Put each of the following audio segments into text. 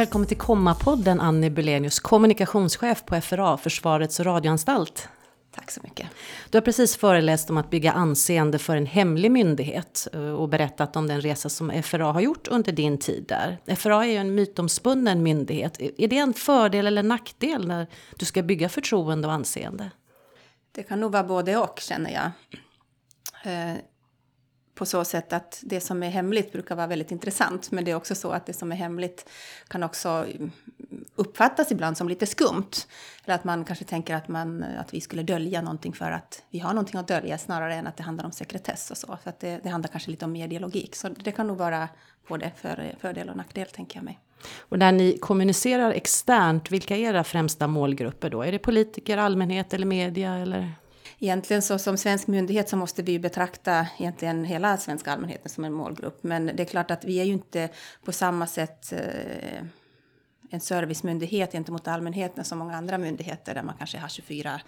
Välkommen till Komma-podden Annie Belenius, kommunikationschef på FRA, Försvarets radioanstalt. Tack så mycket. Du har precis föreläst om att bygga anseende för en hemlig myndighet eh, och berättat om den resa som FRA har gjort under din tid där. FRA är ju en mytomspunnen myndighet. Är det en fördel eller nackdel när du ska bygga förtroende och anseende? Det kan nog vara både och känner jag. På så sätt att det som är hemligt brukar vara väldigt intressant. Men det är också så att det som är hemligt kan också mm, uppfattas ibland som lite skumt. Eller att man kanske tänker att, man, att vi skulle dölja någonting för att vi har någonting att dölja snarare än att det handlar om sekretess och så. Så att det, det handlar kanske lite om medielogik. Så det kan nog vara både för, fördel och nackdel tänker jag mig. Och när ni kommunicerar externt, vilka är era främsta målgrupper då? Är det politiker, allmänhet eller media eller? Egentligen så som svensk myndighet så måste vi betrakta egentligen hela svenska allmänheten som en målgrupp. Men det är klart att vi är ju inte på samma sätt eh, en servicemyndighet gentemot allmänheten som många andra myndigheter där man kanske har 24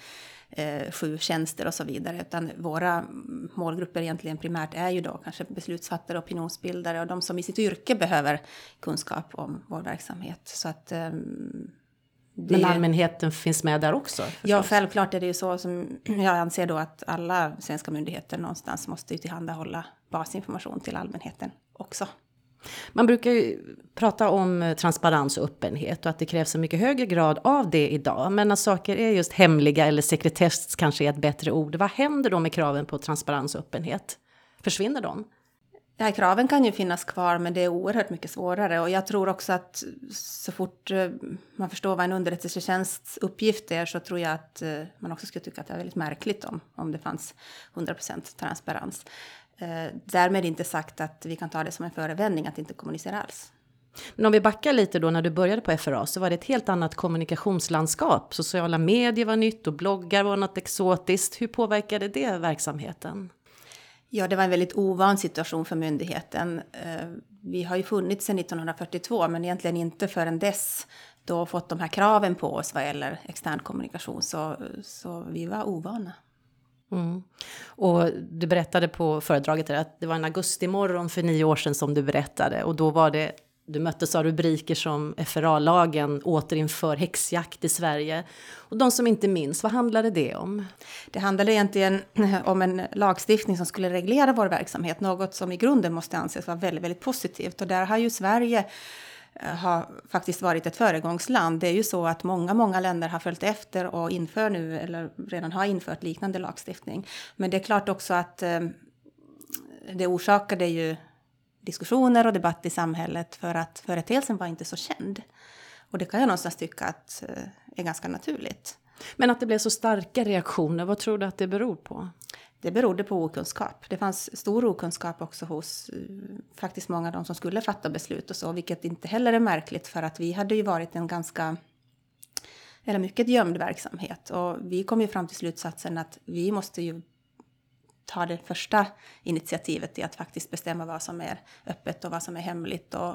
eh, sju tjänster och så vidare. Utan våra målgrupper egentligen primärt är ju då kanske beslutsfattare, opinionsbildare och de som i sitt yrke behöver kunskap om vår verksamhet. Så att um, det... Men allmänheten finns med där också? Förstås. Ja, självklart är det ju så som jag anser då att alla svenska myndigheter någonstans måste ju tillhandahålla basinformation till allmänheten också. Man brukar ju prata om transparens och öppenhet och att det krävs en mycket högre grad av det idag. Men när saker är just hemliga eller sekretess kanske är ett bättre ord. Vad händer då med kraven på transparens och öppenhet? Försvinner de? Ja, kraven kan ju finnas kvar, men det är oerhört mycket svårare. Och jag tror också att så fort eh, man förstår vad en underrättelsetjänsts uppgift är så tror jag att eh, man också skulle tycka att det är väldigt märkligt om, om det fanns 100% transparens. Eh, därmed inte sagt att vi kan ta det som en förevändning att inte kommunicera alls. Men om vi backar lite då när du började på FRA så var det ett helt annat kommunikationslandskap. Sociala medier var nytt och bloggar var något exotiskt. Hur påverkade det verksamheten? Ja, det var en väldigt ovan situation för myndigheten. Eh, vi har ju funnits sedan 1942, men egentligen inte förrän dess då fått de här kraven på oss vad gäller extern kommunikation. Så, så vi var ovana. Mm. Och du berättade på föredraget att det var en augustimorgon för nio år sedan som du berättade och då var det du möttes av rubriker som FRA-lagen återinför häxjakt i Sverige. Och de som inte minns, vad handlade det om? Det handlade egentligen om en lagstiftning som skulle reglera vår verksamhet, något som i grunden måste anses vara väldigt, väldigt positivt. Och där har ju Sverige eh, har faktiskt varit ett föregångsland. Det är ju så att många, många länder har följt efter och inför nu, eller redan har infört liknande lagstiftning. Men det är klart också att eh, det orsakade ju diskussioner och debatt i samhället för att företeelsen var inte så känd. Och det kan jag någonstans tycka att eh, är ganska naturligt. Men att det blev så starka reaktioner, vad tror du att det beror på? Det berodde på okunskap. Det fanns stor okunskap också hos eh, faktiskt många av de som skulle fatta beslut och så, vilket inte heller är märkligt för att vi hade ju varit en ganska eller mycket gömd verksamhet och vi kom ju fram till slutsatsen att vi måste ju ta det första initiativet i att faktiskt bestämma vad som är öppet och vad som är hemligt och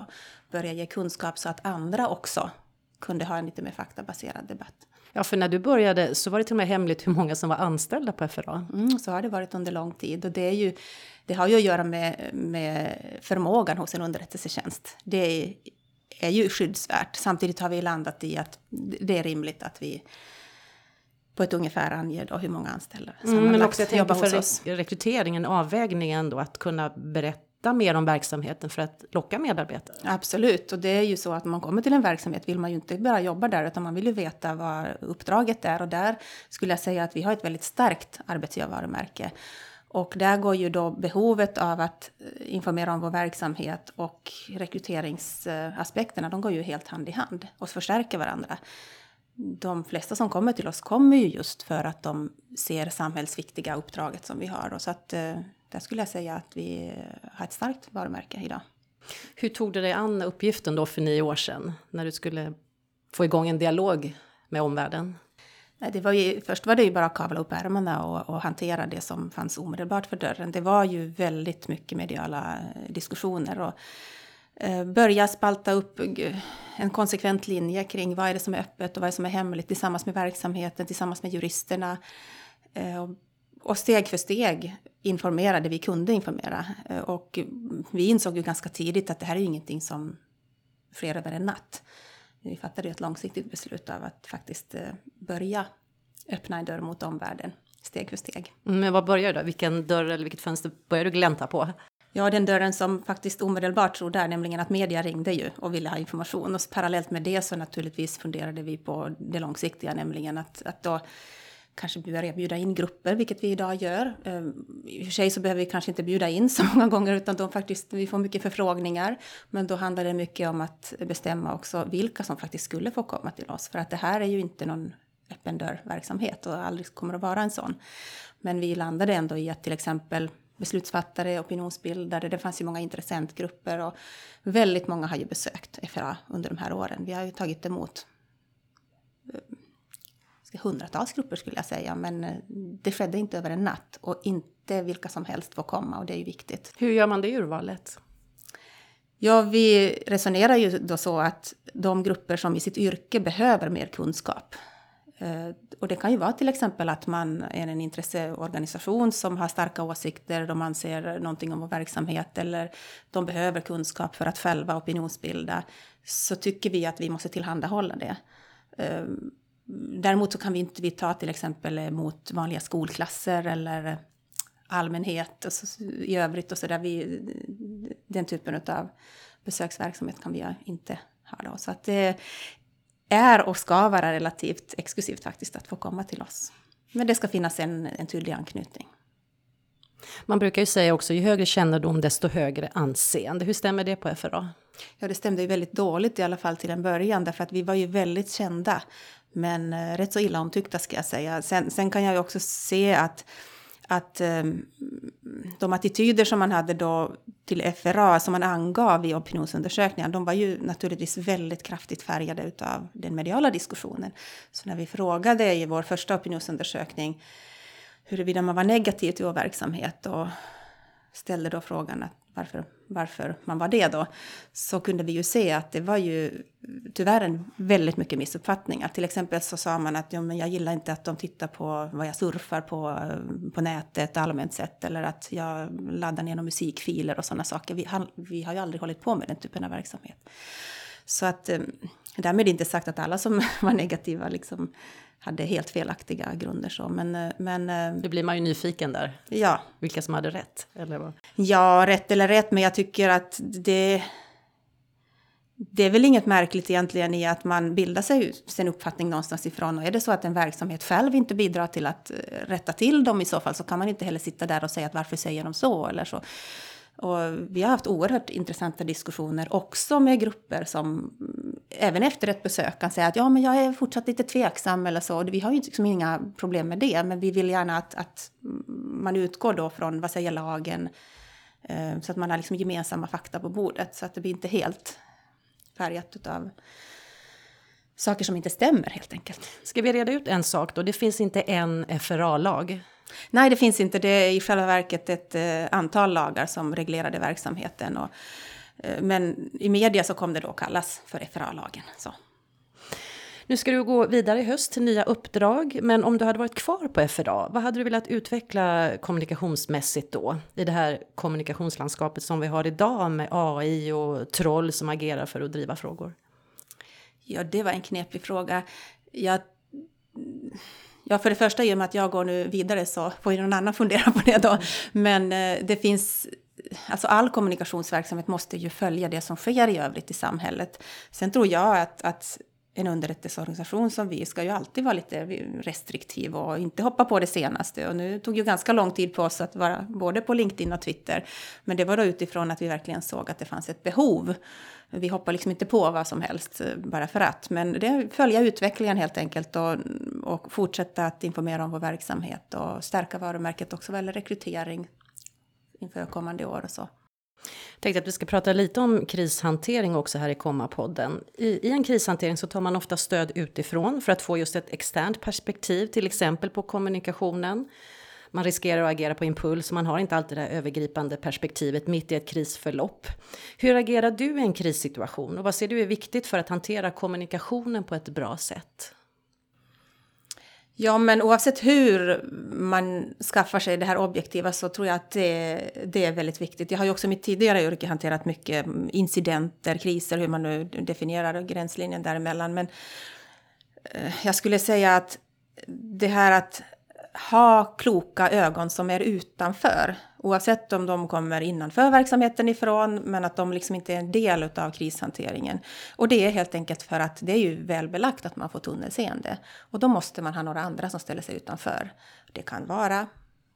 börja ge kunskap så att andra också kunde ha en lite mer faktabaserad debatt. Ja, för när du började så var det till och med hemligt hur många som var anställda på FRA. Mm, så har det varit under lång tid och det, är ju, det har ju att göra med, med förmågan hos en underrättelsetjänst. Det är, är ju skyddsvärt. Samtidigt har vi landat i att det är rimligt att vi på ett ungefär anger då hur många anställda som mm, Men också jag tänker för oss. rekryteringen, avvägningen då, att kunna berätta mer om verksamheten för att locka medarbetare. Absolut, och det är ju så att när man kommer till en verksamhet vill man ju inte bara jobba där utan man vill ju veta vad uppdraget är och där skulle jag säga att vi har ett väldigt starkt arbetsgivarvarumärke. Och där går ju då behovet av att eh, informera om vår verksamhet och rekryteringsaspekterna, de går ju helt hand i hand och förstärker varandra de flesta som kommer till oss kommer ju just för att de ser samhällsviktiga uppdraget som vi har. Och så att eh, där skulle jag säga att vi har ett starkt varumärke idag. Hur tog du dig an uppgiften då för nio år sedan när du skulle få igång en dialog med omvärlden? Nej, det var ju, först var det ju bara att kavla upp ärmarna och, och, hantera det som fanns omedelbart för dörren. Det var ju väldigt mycket mediala diskussioner och Eh, Eh, börja spalta upp en konsekvent linje kring vad är det som är öppet och vad är det som är hemligt tillsammans med verksamheten, tillsammans med juristerna. Eh, och steg för steg informera det vi kunde informera. Eh, och vi insåg ju ganska tidigt att det här är ju ingenting som sker över en natt. Vi fattade ju ett långsiktigt beslut av att faktiskt börja öppna en dörr mot omvärlden steg för steg. Mm, men vad börjar du då? Vilken dörr eller vilket fönster börjar du glänta på? Ja, den dörren som faktiskt omedelbart stod där, nämligen att media ringde ju och ville ha information. Och parallellt med det så naturligtvis funderade vi på det långsiktiga, nämligen att, att då kanske börja bjuda in grupper, vilket vi idag gör. Ehm, I och för sig så behöver vi kanske inte bjuda in så många gånger, utan de faktiskt, vi får mycket förfrågningar. Men då handlar det mycket om att bestämma också vilka som faktiskt skulle få komma till oss. För att det här är ju inte någon öppen dörr verksamhet och aldrig kommer att vara en sån. Men vi landade ändå i att till exempel beslutsfattare, opinionsbildare, det fanns ju många intressentgrupper och väldigt många har ju besökt FRA under de här åren. Vi har ju tagit emot eh, hundratals grupper skulle jag säga, men eh, det skedde inte över en natt och inte vilka som helst får komma och det är ju viktigt. Hur gör man det urvalet? Ja, vi resonerar ju då så att de grupper som i sitt yrke behöver mer kunskap, Eh, och det kan ju vara till exempel att man är en intresseorganisation som har starka åsikter, de anser någonting om vår verksamhet eller de behöver kunskap för att själva opinionsbilda. Så tycker vi att vi måste tillhandahålla det. Ehm, däremot så kan vi inte vi ta till exempel mot vanliga skolklasser eller allmänhet och så, i övrigt och så där. Vi, den typen av besöksverksamhet kan vi inte ha då. Så att det, är och ska vara relativt exklusivt faktiskt att få komma till oss. Men det ska finnas en, en tydlig anknytning. Man brukar ju säga också ju högre kännedom desto högre anseende. Hur stämmer det på FRA? Ja, det stämde ju väldigt dåligt i alla fall till en början därför att vi var ju väldigt kända. Men eh, rätt så illa omtyckta ska jag säga. Sen, sen kan jag ju också se att att um, de attityder som man hade då till FRA, som man angav i opinionsundersökningar, de var ju naturligtvis väldigt kraftigt färgade av den mediala diskussionen. Så när vi frågade i vår första opinionsundersökning huruvida man var negativ till vår verksamhet och ställde då frågan att varför, varför man var det då, så kunde vi ju se att det var ju tyvärr en väldigt mycket missuppfattningar. Till exempel så sa man att ja, men jag gillar inte att de tittar på vad jag surfar på, på nätet allmänt sett eller att jag laddar ner några musikfiler och sådana saker. Vi, vi har ju aldrig hållit på med den typen av verksamhet. Så att eh, därmed inte sagt att alla som var negativa liksom hade helt felaktiga grunder. Så. Men, eh, men, eh, det blir man ju nyfiken där. Ja. Vilka som hade rätt? Eller vad? Ja, rätt eller rätt, men jag tycker att det... Det är väl inget märkligt egentligen i att man bildar sig sin uppfattning någonstans ifrån. Och är det så att en verksamhet själv inte bidrar till att eh, rätta till dem i så fall så kan man inte heller sitta där och säga att varför säger de så eller så. Och vi har haft oerhört intressanta diskussioner också med grupper som mm, även efter ett besök kan säga att ja, men jag är fortsatt lite tveksam eller så. Vi har ju liksom inga problem med det, men vi vill gärna att, att man utgår då från vad säger lagen eh, så att man har liksom gemensamma fakta på bordet så att det blir inte helt färgat av saker som inte stämmer helt enkelt. Ska vi reda ut en sak då? Det finns inte en FRA-lag. Nej, det finns inte. Det är i själva verket ett eh, antal lagar som reglerade verksamheten. Och, eh, men i media så kom det då kallas för FRA-lagen. Så. Nu ska du gå vidare i höst till nya uppdrag, men om du hade varit kvar på FRA, vad hade du velat utveckla kommunikationsmässigt då? I det här kommunikationslandskapet som vi har idag med AI och troll som agerar för att driva frågor. Ja, det var en knepig fråga. Jag Ja, för det första i och med att jag går nu vidare så får ju någon annan fundera på det då. Men eh, det finns, alltså all kommunikationsverksamhet måste ju följa det som sker i övrigt i samhället. Sen tror jag att, att en underrättelseorganisation som vi ska ju alltid vara lite restriktiv och inte hoppa på det senaste. Och nu tog ju ganska lång tid på oss att vara både på LinkedIn och Twitter. Men det var då utifrån att vi verkligen såg att det fanns ett behov. Vi hoppar liksom inte på vad som helst eh, bara för att. Men det följa utvecklingen helt enkelt och, och fortsätta att informera om vår verksamhet och stärka varumärket också vad gäller rekrytering inför kommande år och så. Jag tänkte att vi ska prata lite om krishantering också här i Komma-podden. I, I, en krishantering så tar man ofta stöd utifrån för att få just ett externt perspektiv, till exempel på kommunikationen. Man riskerar att agera på impuls och man har inte alltid det övergripande perspektivet mitt i ett krisförlopp. Hur agerar du i en krissituation och vad ser du är viktigt för att hantera kommunikationen på ett bra sätt? Ja, men oavsett hur man skaffar sig det här objektiva så tror jag att det, det, är väldigt viktigt. Jag har ju också i mitt tidigare yrke hanterat mycket incidenter, kriser, hur man nu definierar gränslinjen däremellan. Men eh, jag skulle säga att det här att ha kloka ögon som är utanför, oavsett om de kommer innanför verksamheten ifrån, men att de liksom inte är en del av krishanteringen. Och det är helt enkelt för att det är ju väl belagt att man får tunnelseende. Och då måste man ha några andra som ställer sig utanför. Det kan vara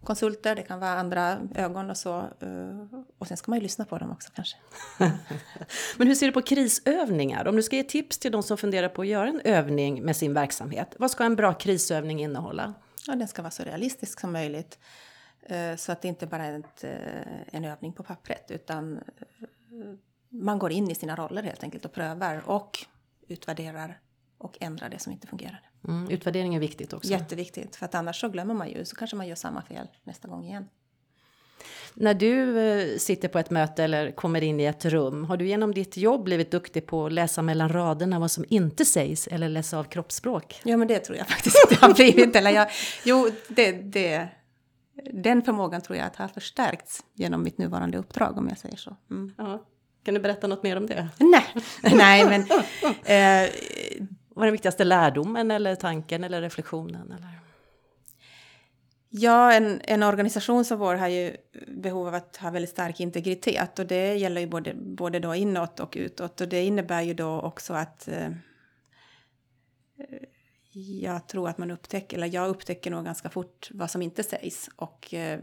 konsulter, det kan vara andra ögon och så. Eh, och sen ska man ju lyssna på dem också kanske. Men hur ser du på krisövningar? Om du ska ge tips till de som funderar på att göra en övning med sin verksamhet, vad ska en bra krisövning innehålla? Ja, den ska vara så realistisk som möjligt. Eh, så att det inte bara är ett, eh, en övning på pappret utan eh, man går in i sina roller helt enkelt och prövar och utvärderar och ändrar det som inte fungerar. Mm, utvärdering är viktigt också. Jätteviktigt, för att annars så glömmer man ju så kanske man gör samma fel nästa gång igen. När du sitter på ett möte eller kommer in i ett rum, har du genom ditt jobb blivit duktig på att läsa mellan raderna vad som inte sägs eller läsa av kroppsspråk? Ja, men det tror jag faktiskt inte har blivit. Eller jag, jo, det, det, den förmågan tror jag att har förstärkts genom mitt nuvarande uppdrag om jag säger så. Mm. Ja. Kan du berätta något mer om det? Nej, Nej men... Eh, Vad är den viktigaste lärdomen eller tanken eller reflektionen? Eller? Ja, en, en organisation som vår har ju behov av att ha väldigt stark integritet och det gäller ju både, både då inåt och utåt och det innebär ju då också att eh, jag tror att man upptäcker, eller jag upptäcker nog ganska fort vad som inte sägs och eh,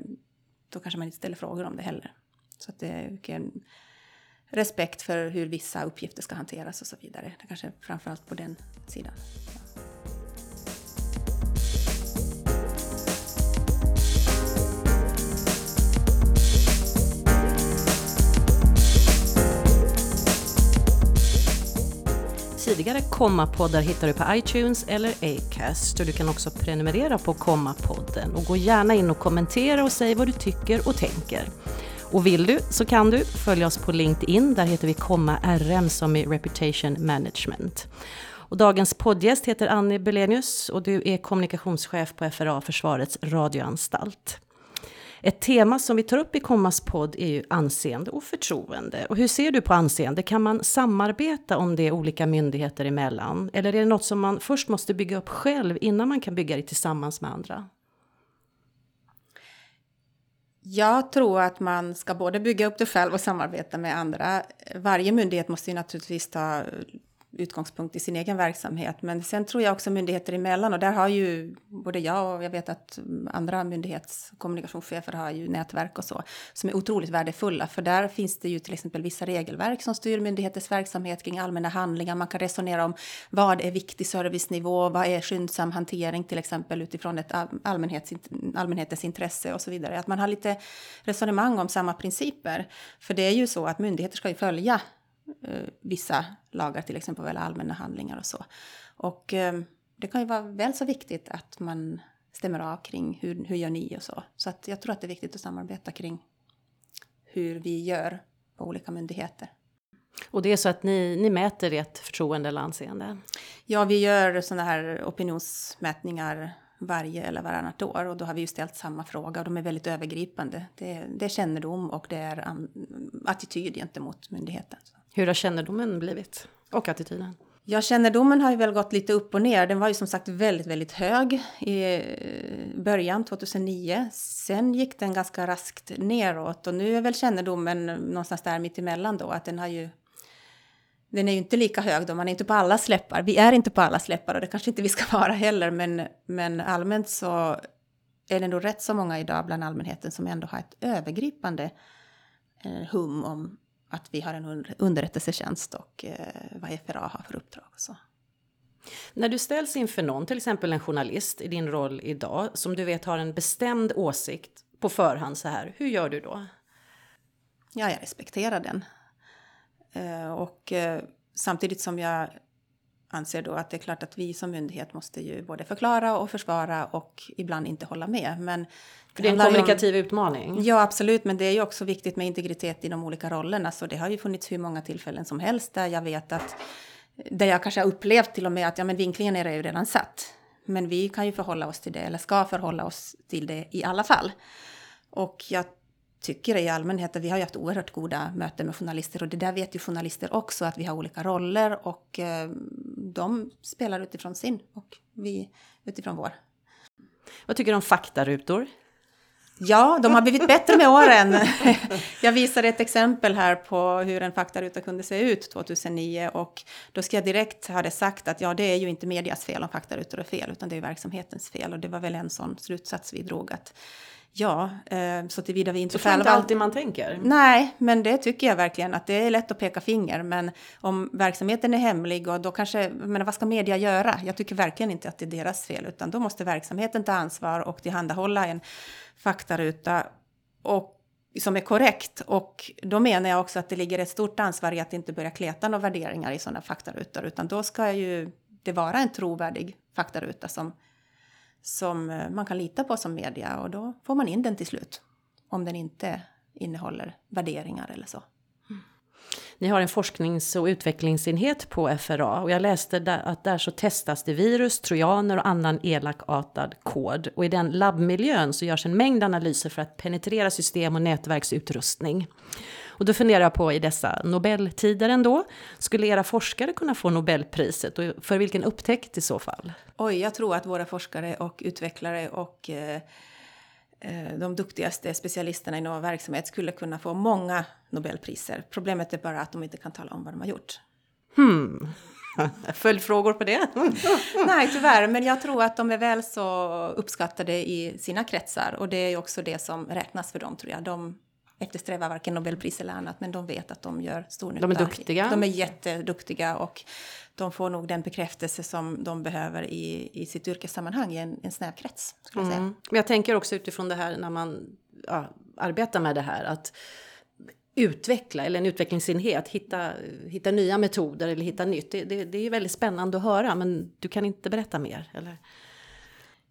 då kanske man inte ställer frågor om det heller. Så att det är mycket respekt för hur vissa uppgifter ska hanteras och så vidare. Det kanske framförallt på den sidan. Tidigare Kommapoddar hittar du på iTunes eller Acast och du kan också prenumerera på Kommapodden. och gå gärna in och kommentera och säg vad du tycker och tänker. Och vill du så kan du följa oss på LinkedIn, där heter vi Komma RM som i Reputation Management. Och dagens poddgäst heter Annie Belenius och du är kommunikationschef på FRA, Försvarets radioanstalt. Ett tema som vi tar upp i Kommas podd är ju anseende och förtroende. Och hur ser du på anseende? Kan man samarbeta om det olika myndigheter emellan? Eller är det något som man först måste bygga upp själv innan man kan bygga det tillsammans med andra? Jag tror att man ska både bygga upp det själv och samarbeta med andra. Varje myndighet måste ju naturligtvis ta utgångspunkt i sin egen verksamhet. Men sen tror jag också myndigheter emellan och där har ju både jag och jag vet att mm, andra myndighetskommunikationschefer har ju nätverk och så som är otroligt värdefulla. För där finns det ju till exempel vissa regelverk som styr myndigheters verksamhet kring allmänna handlingar. Man kan resonera om vad är viktig servicenivå, vad är skyndsam hantering till exempel utifrån ett allmänhets, allmänhetens intresse och så vidare. Att man har lite resonemang om samma principer. För det är ju så att myndigheter ska ju följa vissa lagar, till exempel eller allmänna handlingar och så. Och eh, det kan ju vara väl så viktigt att man stämmer av kring hur, hur gör ni och så. Så att jag tror att det är viktigt att samarbeta kring hur vi gör på olika myndigheter. Och det är så att ni, ni mäter ert förtroende eller anseende? Ja, vi gör sådana här opinionsmätningar varje eller varannat år och då har vi ju ställt samma fråga och de är väldigt övergripande. Det, det är kännedom och det är attityd gentemot myndigheten. Hur har kännedomen blivit? Och attityden? Ja, kännedomen har ju väl gått lite upp och ner. Den var ju som sagt väldigt, väldigt hög i eh, början, 2009. Sen gick den ganska raskt neråt och nu är väl kännedomen någonstans där mittemellan då, att den har ju den är ju inte lika hög då, man är inte på alla släppar. Vi är inte på alla släppar och det kanske inte vi ska vara heller, men, men allmänt så är det nog rätt så många idag bland allmänheten som ändå har ett övergripande eh, hum om att vi har en underrättelsetjänst och eh, vad FRA har för uppdrag. Och så. När du ställs inför någon, till exempel en journalist i din roll idag, som du vet har en bestämd åsikt på förhand så här, hur gör du då? Ja, jag respekterar den. Eh, och eh, samtidigt som jag anser då att det är klart att vi som myndighet måste ju både förklara och försvara och ibland inte hålla med. Men det, det är en kommunikativ om, utmaning. Ja, absolut, men det är ju också viktigt med integritet i de olika rollerna. Så det har ju funnits hur många tillfällen som helst där jag vet att där jag kanske har upplevt till och med att ja, men vinklingen är ju redan satt. Men vi kan ju förhålla oss till det, eller ska förhålla oss till det i alla fall. Och jag tycker i allmänhet att vi har haft oerhört goda möten med journalister och det där vet ju journalister också att vi har olika roller och eh, de spelar utifrån sin och vi utifrån vår. Vad tycker du om faktarutor? Ja, de har blivit bättre med åren. Jag visade ett exempel här på hur en faktaruta kunde se ut 2009 och då ska jag direkt ha det sagt att ja, det är ju inte medias fel om faktarutor är fel, utan det är verksamhetens fel. Och det var väl en sån slutsats vi drog att Ja, eh, så tillvida vi inte själva... Så inte alltid man tänker? Nej, men det tycker jag verkligen att det är lätt att peka finger. Men om verksamheten är hemlig och då kanske, men vad ska media göra? Jag tycker verkligen inte att det är deras fel, utan då måste verksamheten ta ansvar och tillhandahålla en faktaruta och, som är korrekt. Och då menar jag också att det ligger ett stort ansvar i att inte börja kleta några värderingar i sådana faktarutor, utan då ska ju det vara en trovärdig faktaruta som som eh, man kan lita på som media och då får man in den till slut. Om den inte innehåller värderingar eller så. Ni har en forsknings och utvecklingsenhet på FRA och jag läste där, att där så testas det virus, trojaner och annan elakartad kod. Och i den labbmiljön så görs en mängd analyser för att penetrera system och nätverksutrustning. Och då funderar jag på i dessa Nobeltider ändå, skulle era forskare kunna få Nobelpriset och för vilken upptäckt i så fall? Oj, jag tror att våra forskare och utvecklare och eh, eh, de duktigaste specialisterna inom verksamhet skulle kunna få många Nobelpriser. Problemet är bara att de inte kan tala om vad de har gjort. Hmm. Följdfrågor på det? Nej, tyvärr. Men jag tror att de är väl så uppskattade i sina kretsar. Och det är ju också det som räknas för dem, tror jag. De eftersträvar varken Nobelpris eller annat, men de vet att de gör stor nytta. De är duktiga? De är jätteduktiga och de får nog den bekräftelse som de behöver i, i sitt yrkessammanhang i en, en snäv krets. Jag. Mm. Men jag tänker också utifrån det här när man ja, arbetar med det här att utveckla, eller en utvecklingsenhet, hitta, hitta nya metoder eller hitta nytt. Det, det, det är väldigt spännande att höra, men du kan inte berätta mer? Eller?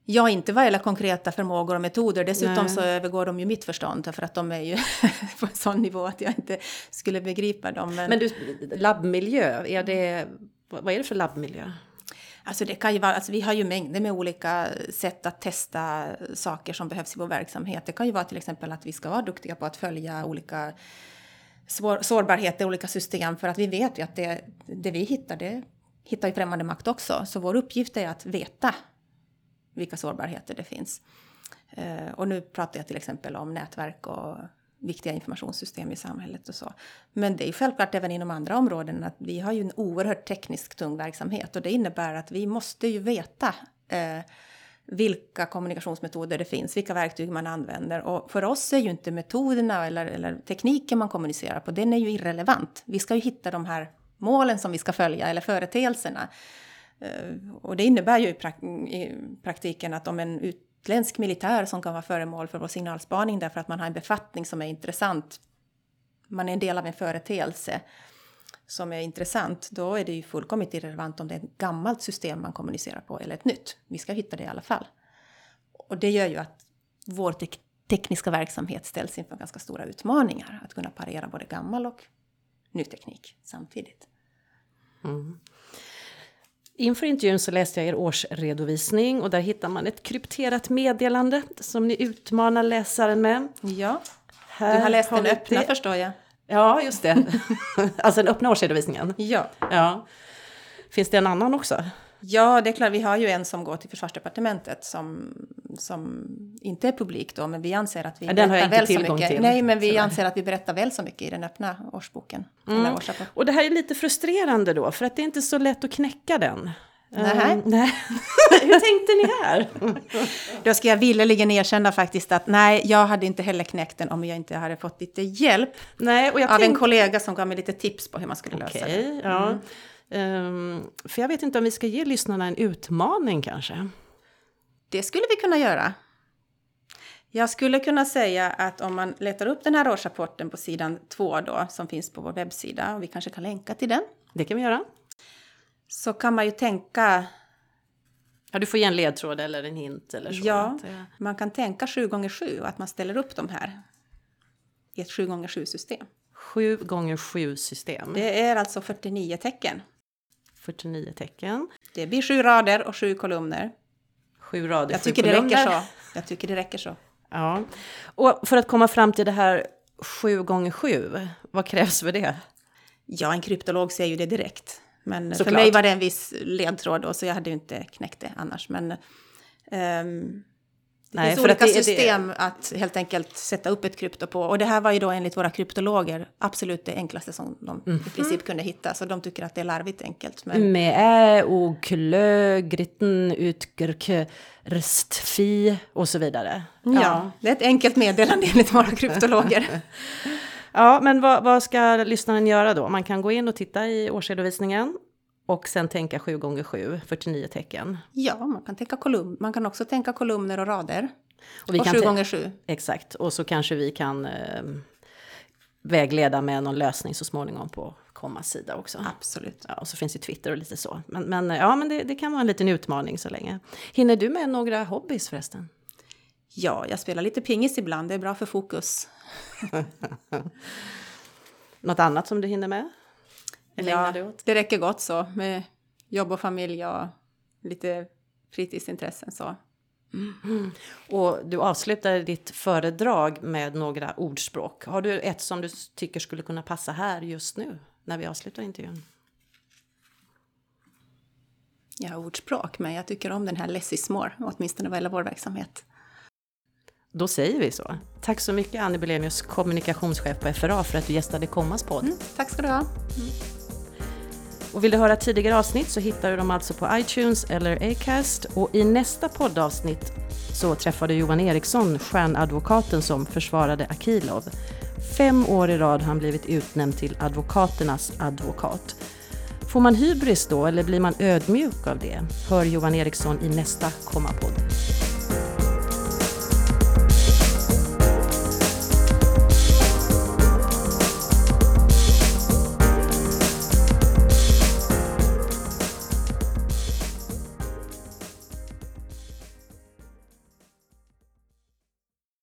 Ja, inte vad gäller konkreta förmågor och metoder. Dessutom Nej. så övergår de ju mitt förstånd för att de är ju på en sån nivå att jag inte skulle begripa dem. Men, men du, labbmiljö, är det, vad är det för labbmiljö? Alltså det kan ju vara, alltså vi har ju mängder med olika sätt att testa saker som behövs i vår verksamhet. Det kan ju vara till exempel att vi ska vara duktiga på att följa olika svår, sårbarheter olika system för att vi vet ju att det, det vi hittar, det hittar ju främmande makt också. Så vår uppgift är att veta vilka sårbarheter det finns. Eh, och nu pratar jag till exempel om nätverk och viktiga informationssystem i samhället och så. Men det är självklart även inom andra områden att vi har ju en oerhört teknisk tung verksamhet och det innebär att vi måste ju veta eh, vilka kommunikationsmetoder det finns, vilka verktyg man använder. Och för oss är ju inte metoderna eller, eller tekniken man kommunicerar på, den är ju irrelevant. Vi ska ju hitta de här målen som vi ska följa eller företeelserna. Eh, och det innebär ju i, i praktiken att om en utländsk militär som kan vara föremål för vår signalspaning därför att man har en befattning som är intressant, man är en del av en företeelse som är intressant, då är det ju fullkomligt irrelevant om det är ett gammalt system man kommunicerar på eller ett nytt. Vi ska hitta det i alla fall. Och det gör ju att vår te tekniska verksamhet ställs inför ganska stora utmaningar. Att kunna parera både gammal och ny teknik samtidigt. Mm. Inför intervjun så läste jag er årsredovisning och där hittar man ett krypterat meddelande som ni utmanar läsaren med. Ja, Här du har läst den öppna det. förstår jag. Ja, just det. alltså den öppna årsredovisningen. Ja. ja. Finns det en annan också? Ja, det är klart. Vi har ju en som går till försvarsdepartementet som, som inte är publik då, men vi anser att vi ja, berättar väl så mycket. Till. Nej, men vi Sådär. anser att vi berättar väl så mycket i den öppna årsboken. Mm. Och det här är lite frustrerande då, för att det är inte så lätt att knäcka den. Nej. Um, nej. Hur tänkte ni här? Då ska jag villigen erkänna faktiskt att nej, jag hade inte heller knäckt den om jag inte hade fått lite hjälp nej, och jag av tänk... en kollega som gav mig lite tips på hur man skulle okay, lösa det. Ja. Mm. Um, för jag vet inte om vi ska ge lyssnarna en utmaning kanske? Det skulle vi kunna göra. Jag skulle kunna säga att om man letar upp den här årsrapporten på sidan 2 då, som finns på vår webbsida, och vi kanske kan länka till den. Det kan vi göra. Så kan man ju tänka... Ja, du får ge en ledtråd eller en hint eller så. Ja, man kan tänka 7 gånger 7 och att man ställer upp de här i ett 7 gånger 7 system. 7 gånger 7 system. Det är alltså 49 tecken. 49 tecken. Det blir sju rader och sju kolumner. Sju rader, Jag sju tycker det räcker kolumner. så. Jag tycker det räcker så. Ja. Och för att komma fram till det här sju gånger sju, vad krävs för det? Ja, en kryptolog ser ju det direkt. Men för Såklart. mig var det en viss ledtråd då, så jag hade ju inte knäckt det annars. Men ehm, det Nej, finns olika det är det- system att helt enkelt sätta upp ett krypto på. Och det här var ju då enligt våra kryptologer absolut det enklaste som de Mhm. i princip kunde hitta. Så de tycker att det är larvigt enkelt. Men Med ä, o, klö, gritten, utgrk, rstfi och så vidare. ja. det är ett enkelt meddelande enligt våra kryptologer. Ja, men vad, vad ska lyssnaren göra då? Man kan gå in och titta i årsredovisningen och sen tänka 7 gånger 7, 49 tecken. ja, man kan, tänka kolumn. man kan också tänka kolumner och rader. Och vi och kan sju tän- gånger sju. Exakt, och så kanske vi kan eh, vägleda med någon lösning så småningom på kommas sida också. Absolut. Ja, och så finns ju Twitter och lite så. Men, men ja, men det, det kan vara en liten utmaning så länge. Hinner du med några hobbys förresten? Ja, jag spelar lite pingis ibland. Det är bra för fokus. Något annat som du hinner med? Eller ägnar du åt? det räcker gott så med jobb och familj och lite fritidsintressen så. Och du avslutade ditt föredrag med några ordspråk. Har du ett som du tycker skulle kunna passa här just nu när vi avslutar intervjun? Jag har ordspråk, men jag tycker om den här less is more, åtminstone vad gäller vår verksamhet. Då säger vi så. Tack så mycket Annie Belenius, kommunikationschef på FRA för att du gästade Kommas podd. Mm, tack ska du ha. Och vill du höra tidigare avsnitt så hittar du dem alltså på iTunes eller Acast. Och i nästa poddavsnitt så träffade Johan Eriksson stjärnadvokaten som försvarade Akilov. Fem år i rad har han blivit utnämnd till advokaternas advokat. Får man hybris då eller blir man ödmjuk av det? Hör Johan Eriksson i nästa Komma-podd.